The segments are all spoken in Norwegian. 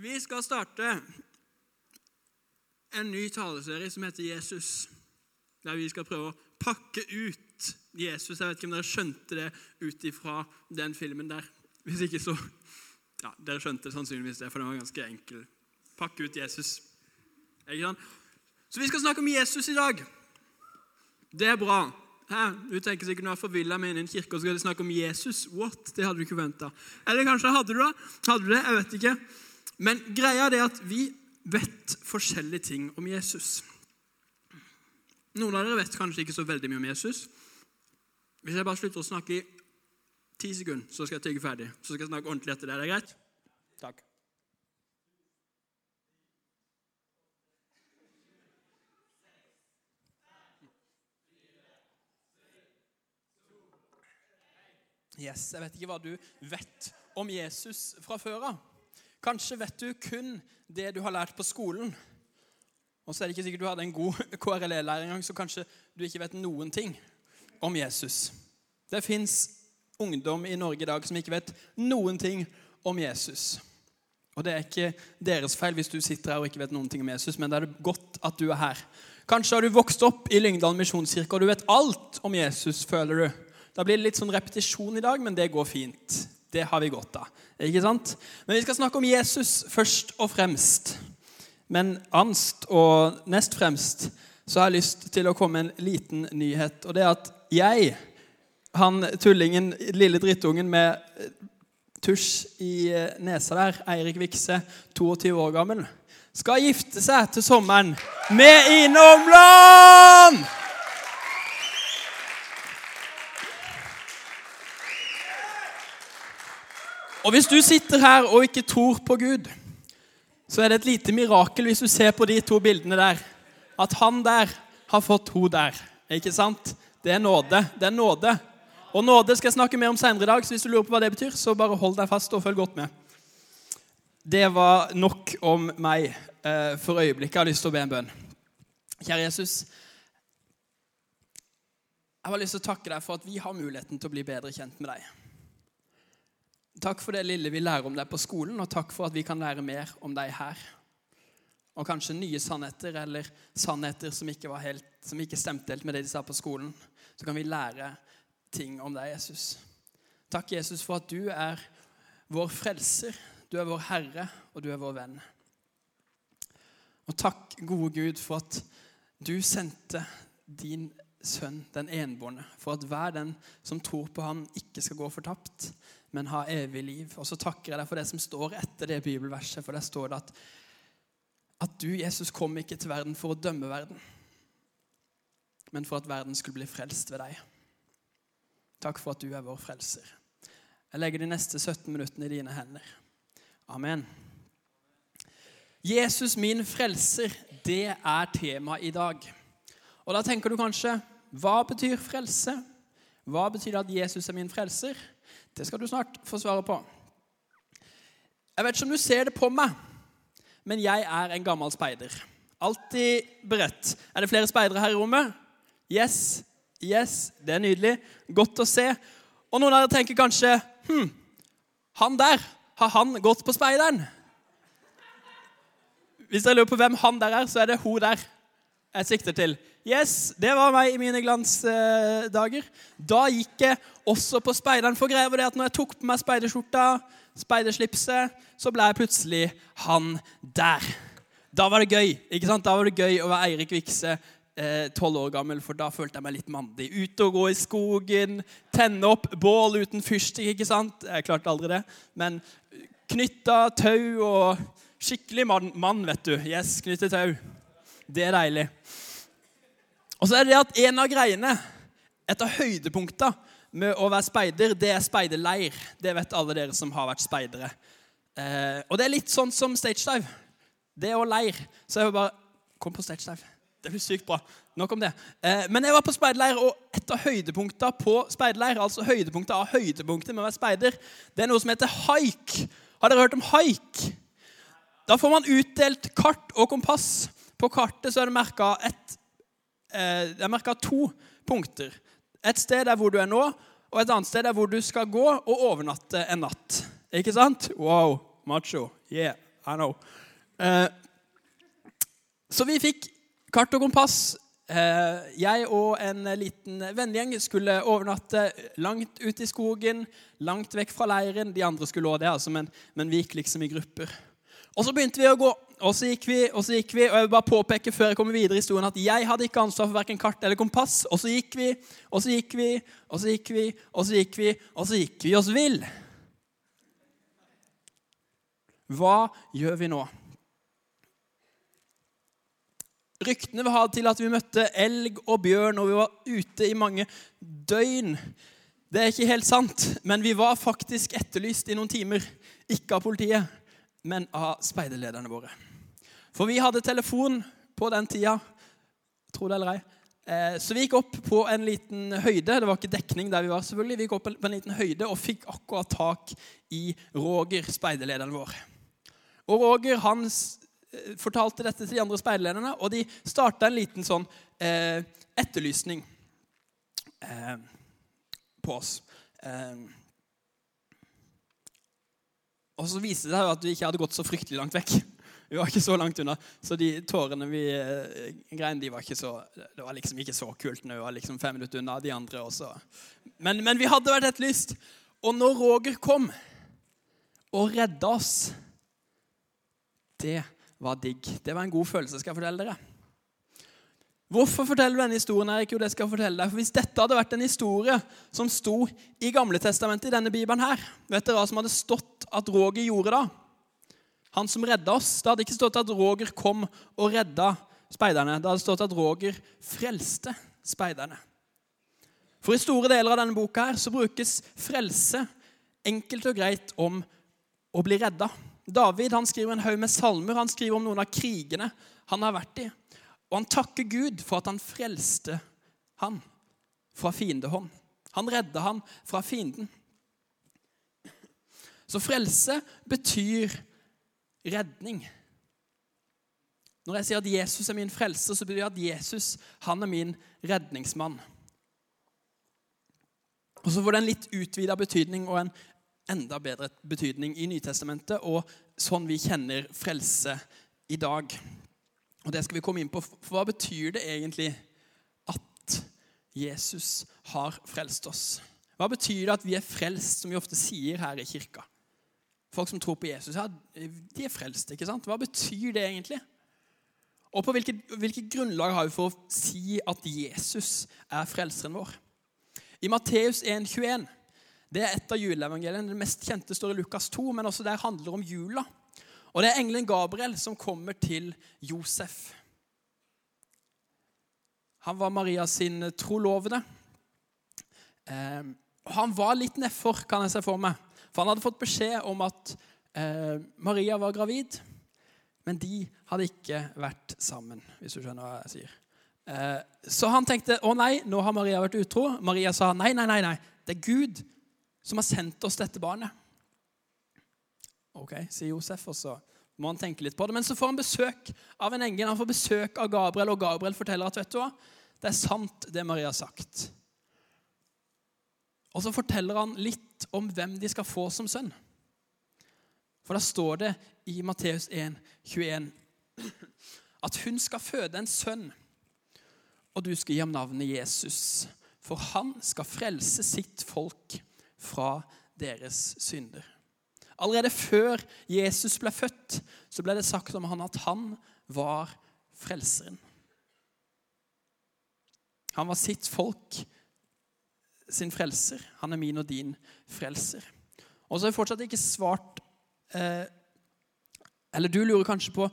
Vi skal starte en ny taleserie som heter Jesus. Der vi skal prøve å pakke ut Jesus. Jeg vet ikke om dere skjønte det ut ifra den filmen der. Hvis ikke, så Ja, dere skjønte det sannsynligvis det, for den var ganske enkel. Pakke ut Jesus. Ikke sant? Så vi skal snakke om Jesus i dag. Det er bra. Hæ? Du tenker sikkert nå er forvilla med en kirke og skal snakke om Jesus. What? Det hadde du ikke venta. Eller kanskje hadde du det? Hadde du det? Jeg vet ikke. Men greia er at vi vet forskjellige ting om Jesus. Noen av dere vet kanskje ikke så veldig mye om Jesus. Hvis jeg bare slutter å snakke i ti sekunder, så skal jeg tygge ferdig. Så skal jeg snakke ordentlig etter det. Er det greit? Takk. Yes, Jeg vet ikke hva du vet om Jesus fra før av. Kanskje vet du kun det du har lært på skolen. Og så er det ikke sikkert du hadde en god KRLE-lærer engang, så kanskje du ikke vet noen ting om Jesus. Det fins ungdom i Norge i dag som ikke vet noen ting om Jesus. Og det er ikke deres feil hvis du sitter her og ikke vet noen ting om Jesus, men det er godt at du er her. Kanskje har du vokst opp i Lyngdal misjonskirke, og du vet alt om Jesus, føler du. Da blir det litt sånn repetisjon i dag, men det går fint. Det har vi godt av. Ikke sant? Men vi skal snakke om Jesus først og fremst. Men anst og nest fremst så har jeg lyst til å komme med en liten nyhet. Og det er at jeg, han tullingen, lille drittungen med tusj i nesa der, Eirik Vikse, 22 år gammel, skal gifte seg til sommeren med Ine Omland! Og hvis du sitter her og ikke tror på Gud, så er det et lite mirakel hvis du ser på de to bildene der, at han der har fått hun der. Ikke sant? Det er nåde. Det er nåde. Og nåde skal jeg snakke mer om senere i dag, så hvis du lurer på hva det betyr, så bare hold deg fast og følg godt med. Det var nok om meg eh, for øyeblikket. Jeg har lyst til å be en bønn. Kjære Jesus. Jeg har lyst til å takke deg for at vi har muligheten til å bli bedre kjent med deg. Takk for det lille vi lærer om deg på skolen, og takk for at vi kan lære mer om deg her. Og kanskje nye sannheter, eller sannheter som ikke, helt, som ikke stemte helt med det de sa på skolen. Så kan vi lære ting om deg, Jesus. Takk, Jesus, for at du er vår frelser, du er vår Herre, og du er vår venn. Og takk, gode Gud, for at du sendte din sønn, den enbårne, for at hver den som tror på ham, ikke skal gå fortapt, men ha evig liv. Og så takker jeg deg for det som står etter det bibelverset, for der står det at, at du, Jesus, kom ikke til verden for å dømme verden, men for at verden skulle bli frelst ved deg. Takk for at du er vår frelser. Jeg legger de neste 17 minuttene i dine hender. Amen. Jesus, min frelser, det er tema i dag. Og da tenker du kanskje hva betyr frelse? Hva betyr det at Jesus er min frelser? Det skal du snart få svare på. Jeg vet ikke om du ser det på meg, men jeg er en gammel speider. Alltid beredt. Er det flere speidere her i rommet? Yes. Yes, Det er nydelig. Godt å se. Og noen av dere tenker kanskje hm, han der, har han gått på speideren? Hvis dere lurer på hvem han der er, så er det hun der jeg sikter til. Yes, det var meg i mine glansdager. Da gikk jeg også på speideren. For greia var det at når jeg tok på meg speiderskjorta, speiderslipset, så ble jeg plutselig han der. Da var det gøy ikke sant? Da var det gøy å være Eirik Vikse, tolv år gammel, for da følte jeg meg litt mandig. Ute og gå i skogen, tenne opp bål uten fyrstikk, ikke sant? Jeg klarte aldri det. Men knytta tau og skikkelig mann, mann vet du. Yes, knytte tau. Det er deilig. Og så er det at en av greiene, et av høydepunkta med å være speider, det er speiderleir. Det vet alle dere som har vært speidere. Eh, og det er litt sånn som stage dive. Det er å leir. Så jeg var bare Kom på stage dive. Det blir sykt bra. Nok om det. Eh, men jeg var på speiderleir, og et av høydepunkta på speiderleir, altså høydepunktet av høydepunktet med å være speider, det er noe som heter haik. Har dere hørt om haik? Da får man utdelt kart og kompass. På kartet så er det merka to punkter. Et sted er hvor du er nå, og et annet sted er hvor du skal gå og overnatte en natt. Ikke sant? Wow, macho. Yeah, I know. Eh, så vi fikk kart og kompass. Eh, jeg og en liten vennegjeng skulle overnatte langt ute i skogen, langt vekk fra leiren. De andre skulle også det, altså, men, men vi gikk liksom i grupper. Og så begynte vi å gå, og så gikk vi, og så gikk vi. Og jeg vil bare påpeke før jeg kommer videre i historien at jeg hadde ikke ansvar for verken kart eller kompass. Og så gikk vi, og så gikk vi, og så gikk vi, og så gikk vi, og så gikk vi oss vill. Hva gjør vi nå? Ryktene vil ha det til at vi møtte elg og bjørn, og vi var ute i mange døgn. Det er ikke helt sant, men vi var faktisk etterlyst i noen timer. Ikke av politiet, men av speiderlederne våre. For vi hadde telefon på den tida, tro det eller ei. Eh, så vi gikk opp på en liten høyde. Det var ikke dekning der vi var. selvfølgelig. Vi gikk opp på en liten høyde og fikk akkurat tak i Roger, speiderlederen vår. Og Roger han Eh, fortalte dette til de andre speiderlederne, og de starta en liten sånn eh, etterlysning eh, på oss. Eh, og så viste det seg at vi ikke hadde gått så fryktelig langt vekk. Vi var ikke så langt unna. Så de tårene vi eh, grein, de var ikke så, det var liksom ikke så kult når vi var liksom fem minutter unna de andre. Også. Men, men vi hadde vært etterlyst. Og når Roger kom og redda oss Det var digg. Det var en god følelse, skal jeg fortelle dere. Hvorfor forteller du denne historien? Erik? Jo, det skal jeg fortelle deg. For Hvis dette hadde vært en historie som sto i Gamle Testamentet, i denne bibelen her, vet dere hva som hadde stått at Roger gjorde da? Han som redda oss. Det hadde ikke stått at Roger kom og redda speiderne. Det hadde stått at Roger frelste speiderne. For i store deler av denne boka her så brukes frelse enkelt og greit om å bli redda. David han skriver en haug med salmer. Han skriver om noen av krigene han har vært i. Og han takker Gud for at han frelste han fra fiendehånd. Han redda han fra fienden. Så frelse betyr redning. Når jeg sier at Jesus er min frelser, så betyr det at Jesus han er min redningsmann. Og Så får det en litt utvida betydning og en enda bedre betydning i Nytestamentet og sånn vi kjenner frelse i dag. Og Det skal vi komme inn på. For hva betyr det egentlig at Jesus har frelst oss? Hva betyr det at vi er frelst, som vi ofte sier her i kirka? Folk som tror på Jesus, ja, de er frelst. ikke sant? Hva betyr det egentlig? Og på hvilket, hvilket grunnlag har vi for å si at Jesus er frelseren vår? I Matteus 1,21 det er et av juleevangeliene. Det mest kjente står i Lukas 2, men også der handler om jula. Og det er engelen Gabriel som kommer til Josef. Han var Maria sin trolovede. Eh, han var litt nedfor, kan jeg se for meg. For han hadde fått beskjed om at eh, Maria var gravid. Men de hadde ikke vært sammen, hvis du skjønner hva jeg sier. Eh, så han tenkte å nei, nå har Maria vært utro. Maria sa nei, nei, nei. nei. Det er Gud som har sendt oss dette barnet. Ok, sier Josef, og så må han tenke litt på det. Men så får han besøk av en engel. Han får besøk av Gabriel, og Gabriel forteller at vet du hva, det er sant, det Maria har sagt. Og så forteller han litt om hvem de skal få som sønn. For da står det i Matteus 1, 21 at hun skal føde en sønn, og du skal gi ham navnet Jesus. For han skal frelse sitt folk fra deres synder. Allerede før Jesus ble født, så ble det sagt om han at han var frelseren. Han var sitt folk sin frelser. Han er min og din frelser. Og så har jeg fortsatt ikke svart eh, Eller du lurer kanskje på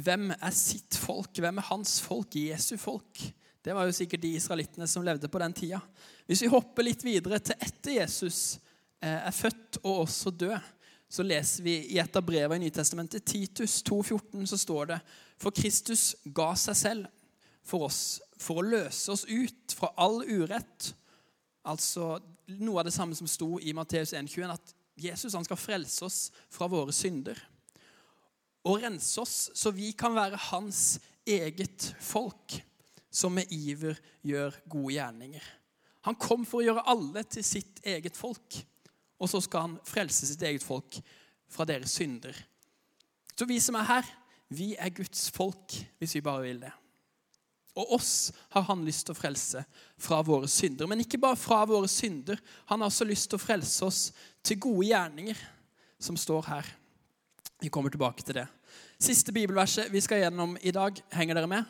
hvem er sitt folk? Hvem er hans folk? Jesu folk? Det var jo sikkert de israelittene som levde på den tida. Hvis vi hopper litt videre til etter Jesus er født og også død, så leser vi i et av brevene i Nytestamentet, Titus 2,14, så står det For Kristus ga seg selv for oss for å løse oss ut fra all urett. Altså noe av det samme som sto i Matteus 1,21, at Jesus han skal frelse oss fra våre synder. Og rense oss så vi kan være hans eget folk, som med iver gjør gode gjerninger. Han kom for å gjøre alle til sitt eget folk. Og så skal han frelse sitt eget folk fra deres synder Så vi som er her, vi er Guds folk hvis vi bare vil det. Og oss har han lyst til å frelse fra våre synder. Men ikke bare fra våre synder. Han har også lyst til å frelse oss til gode gjerninger, som står her. Vi kommer tilbake til det. Siste bibelverset vi skal gjennom i dag. Henger dere med?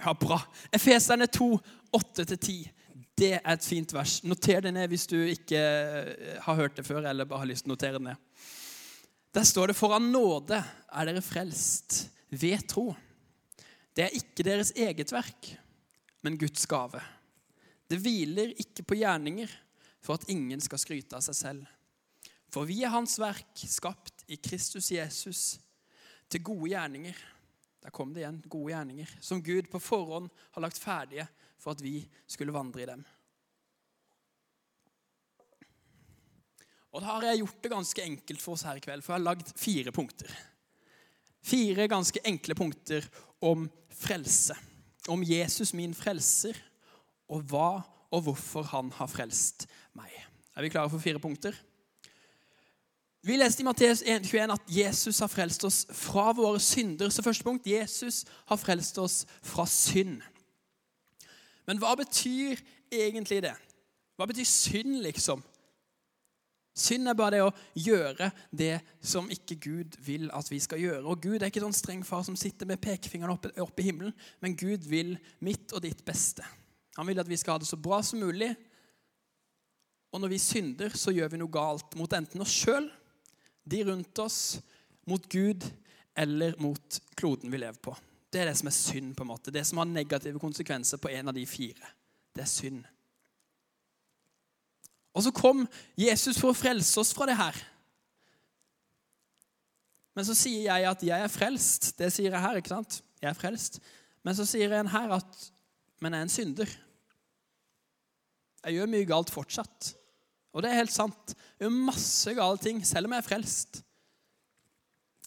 Ja, bra. Efeserne 2, 8-10. Det er et fint vers. Noter det ned hvis du ikke eh, har hørt det før eller bare har lyst til å notere det ned. Der står det 'Foran nåde er dere frelst ved tro. Det er ikke deres eget verk, men Guds gave. Det hviler ikke på gjerninger for at ingen skal skryte av seg selv. For vi er Hans verk, skapt i Kristus Jesus, til gode gjerninger. Der kom det igjen, gode gjerninger, som Gud på forhånd har lagt ferdige for at vi skulle vandre i dem. Og da har jeg gjort det ganske enkelt for oss her i kveld, for jeg har lagd fire punkter. Fire ganske enkle punkter om frelse. Om Jesus, min frelser, og hva og hvorfor han har frelst meg. Er vi klare for fire punkter? Vi leste i Matteus 21 at Jesus har frelst oss fra våre synder. Så første punkt Jesus har frelst oss fra synd. Men hva betyr egentlig det? Hva betyr synd, liksom? Synd er bare det å gjøre det som ikke Gud vil at vi skal gjøre. Og Gud er ikke sånn streng far som sitter med pekefingeren oppe, oppe i himmelen, men Gud vil mitt og ditt beste. Han vil at vi skal ha det så bra som mulig. Og når vi synder, så gjør vi noe galt mot enten oss sjøl, de rundt oss, mot Gud eller mot kloden vi lever på. Det er det som er synd, på en måte. Det som har negative konsekvenser på en av de fire. Det er synd. Og så kom Jesus for å frelse oss fra det her. Men så sier jeg at jeg er frelst. Det sier jeg her. ikke sant? Jeg er frelst. Men så sier en her at men jeg er en synder. Jeg gjør mye galt fortsatt. Og det er helt sant. Jeg gjør masse gale ting, selv om jeg er frelst.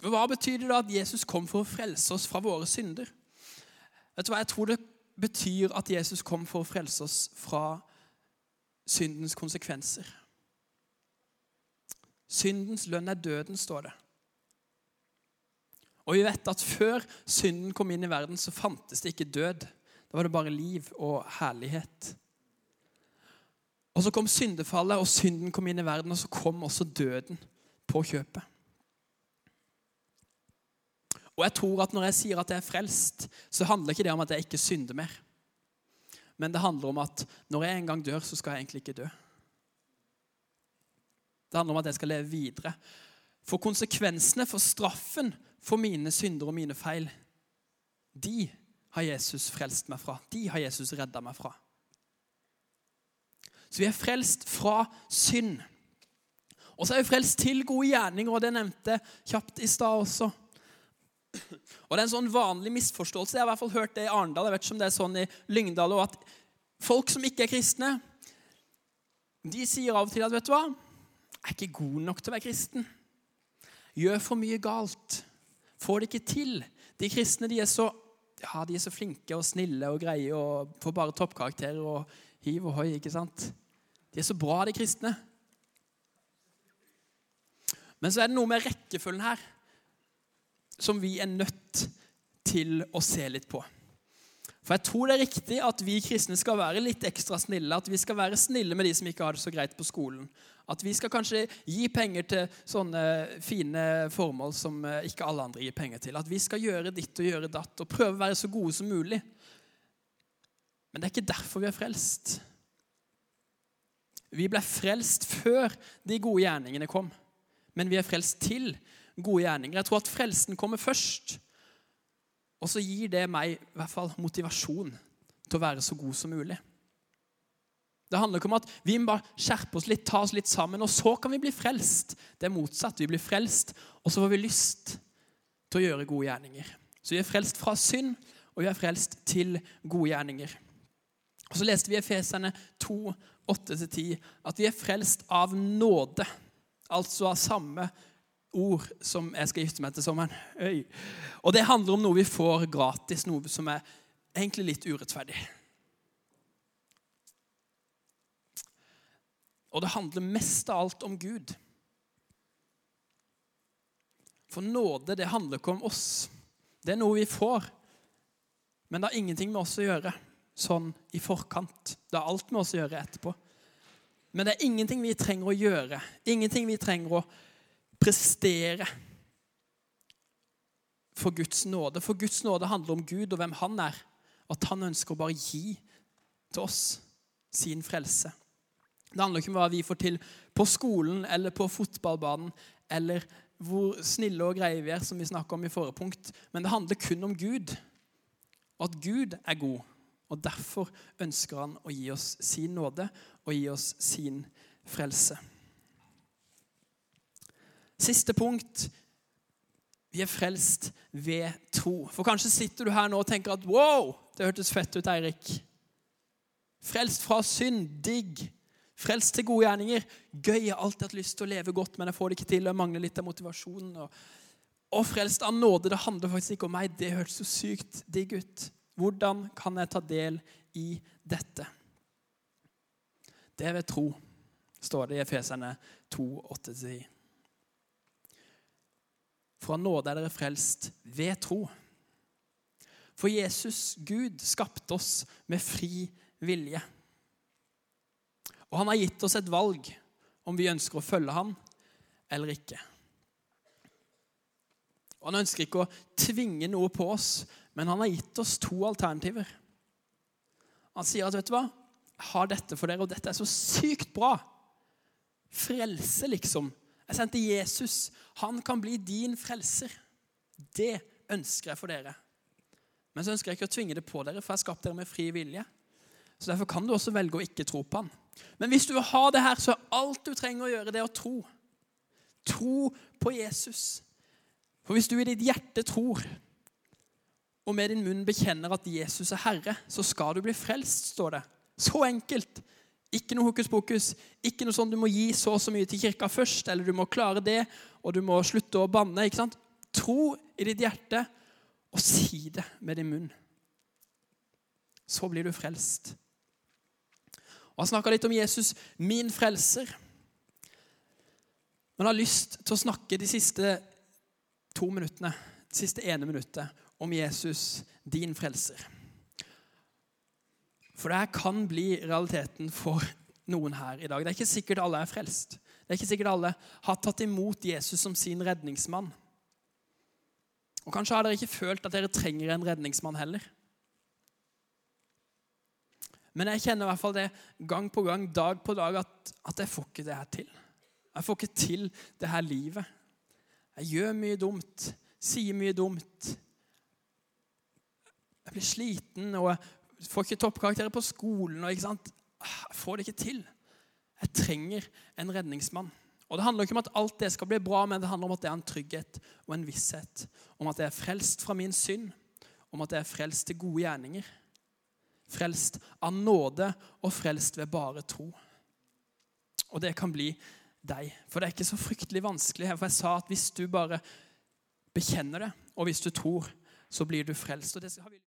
Og Hva betyr det da at Jesus kom for å frelse oss fra våre synder? Vet du hva, Jeg tror det betyr at Jesus kom for å frelse oss fra syndens konsekvenser. Syndens lønn er døden, står det. Og vi vet at før synden kom inn i verden, så fantes det ikke død. Da var det bare liv og herlighet. Og så kom syndefallet, og synden kom inn i verden, og så kom også døden på kjøpet. Og jeg tror at når jeg sier at jeg er frelst, så handler ikke det om at jeg ikke synder mer. Men det handler om at når jeg en gang dør, så skal jeg egentlig ikke dø. Det handler om at jeg skal leve videre. For konsekvensene, for straffen for mine synder og mine feil, de har Jesus frelst meg fra. De har Jesus redda meg fra. Så vi er frelst fra synd. Og så er vi frelst til gode gjerninger, og det nevnte kjapt i stad også. Og Det er en sånn vanlig misforståelse. Jeg har i hvert fall hørt det i Arendal. Jeg vet ikke om det er sånn i Lyngdal at Folk som ikke er kristne, de sier av og til at vet du hva, jeg er ikke god nok til å være kristen. Gjør for mye galt. Får det ikke til. De kristne de er, så, ja, de er så flinke og snille og greie og får bare toppkarakterer og hiv og hoi. ikke sant? De er så bra, de kristne. Men så er det noe med rekkefølgen her som vi er nødt til å se litt på. For jeg tror det er riktig at vi kristne skal være litt ekstra snille. At vi skal være snille med de som ikke har det så greit på skolen. At vi skal kanskje gi penger til sånne fine formål som eh, ikke alle andre gir penger til. At vi skal gjøre ditt og gjøre datt og prøve å være så gode som mulig. Men det er ikke derfor vi er frelst. Vi ble frelst før de gode gjerningene kom. Men vi er frelst til gode gjerninger. Jeg tror at frelsen kommer først. Og så gir det meg i hvert fall motivasjon til å være så god som mulig. Det handler ikke om at vi må bare skjerpe oss litt, ta oss litt sammen, og så kan vi bli frelst. Det er motsatt. Vi blir frelst, og så får vi lyst til å gjøre gode gjerninger. Så vi er frelst fra synd, og vi er frelst til gode gjerninger. Og Så leste vi i Efeserne 2, 8-10 at vi er frelst av nåde. Altså av samme ord som jeg skal gifte meg til sommeren. Øy. Og det handler om noe vi får gratis, noe som er egentlig litt urettferdig. Og det handler mest av alt om Gud. For nåde, det handler ikke om oss. Det er noe vi får. Men det har ingenting med oss å gjøre sånn i forkant. Det har alt med oss å gjøre etterpå. Men det er ingenting vi trenger å gjøre. Ingenting vi trenger å prestere for Guds nåde. For Guds nåde handler om Gud og hvem han er. At han ønsker å bare gi til oss sin frelse. Det handler ikke om hva vi får til på skolen eller på fotballbanen, eller hvor snille og greie vi er, som vi snakka om i forrige punkt. Men det handler kun om Gud, og at Gud er god. Og Derfor ønsker han å gi oss sin nåde og gi oss sin frelse. Siste punkt. Vi er frelst ved tro. For kanskje sitter du her nå og tenker at wow, det hørtes fett ut, Eirik. Frelst fra synd, digg. Frelst til gode gjerninger. Gøy. Jeg har alltid hatt lyst til å leve godt, men jeg får det ikke til. Jeg mangler litt av motivasjonen. Og, og frelst av nåde, det handler faktisk ikke om meg. Det hørtes så sykt digg ut. Hvordan kan jeg ta del i dette? Det er ved tro, står det i Efeserne 2, 8-10. Fra nåde er dere frelst ved tro. For Jesus, Gud, skapte oss med fri vilje. Og han har gitt oss et valg om vi ønsker å følge ham eller ikke. Og Han ønsker ikke å tvinge noe på oss, men han har gitt oss to alternativer. Han sier at vet du hva, jeg har dette for dere, og dette er så sykt bra. Frelse, liksom. Jeg sendte Jesus. Han kan bli din frelser. Det ønsker jeg for dere. Men så ønsker jeg ikke å tvinge det på dere, for jeg har skapt dere med fri vilje. Så Derfor kan du også velge å ikke tro på han. Men hvis du vil ha det her, så er alt du trenger å gjøre, det å tro. Tro på Jesus. For hvis du i ditt hjerte tror, og med din munn bekjenner at Jesus er Herre, så skal du bli frelst, står det. Så enkelt. Ikke noe hokus pokus. Ikke noe sånn du må gi så og så mye til kirka først, eller du må klare det, og du må slutte å banne. ikke sant? Tro i ditt hjerte, og si det med din munn. Så blir du frelst. Og Han snakka litt om Jesus, min frelser. Men jeg har lyst til å snakke de siste to minuttene, det siste ene minuttet, om Jesus, din frelser. For det her kan bli realiteten for noen her i dag. Det er ikke sikkert alle er frelst. Det er ikke sikkert alle har tatt imot Jesus som sin redningsmann. Og Kanskje har dere ikke følt at dere trenger en redningsmann heller. Men jeg kjenner i hvert fall det gang på gang, dag på dag, at, at jeg får ikke det her til. Jeg får ikke til det her livet. Jeg gjør mye dumt, sier mye dumt. Jeg blir sliten og jeg får ikke toppkarakterer på skolen. Og, jeg får det ikke til. Jeg trenger en redningsmann. Og Det handler ikke om at alt det skal bli bra, men det handler om at det er en trygghet og en visshet. Om at jeg er frelst fra min synd. Om at jeg er frelst til gode gjerninger frelst av nåde og frelst ved bare tro. Og det kan bli deg. For det er ikke så fryktelig vanskelig. For jeg sa at hvis du bare bekjenner det, og hvis du tror, så blir du frelst. Og det skal vi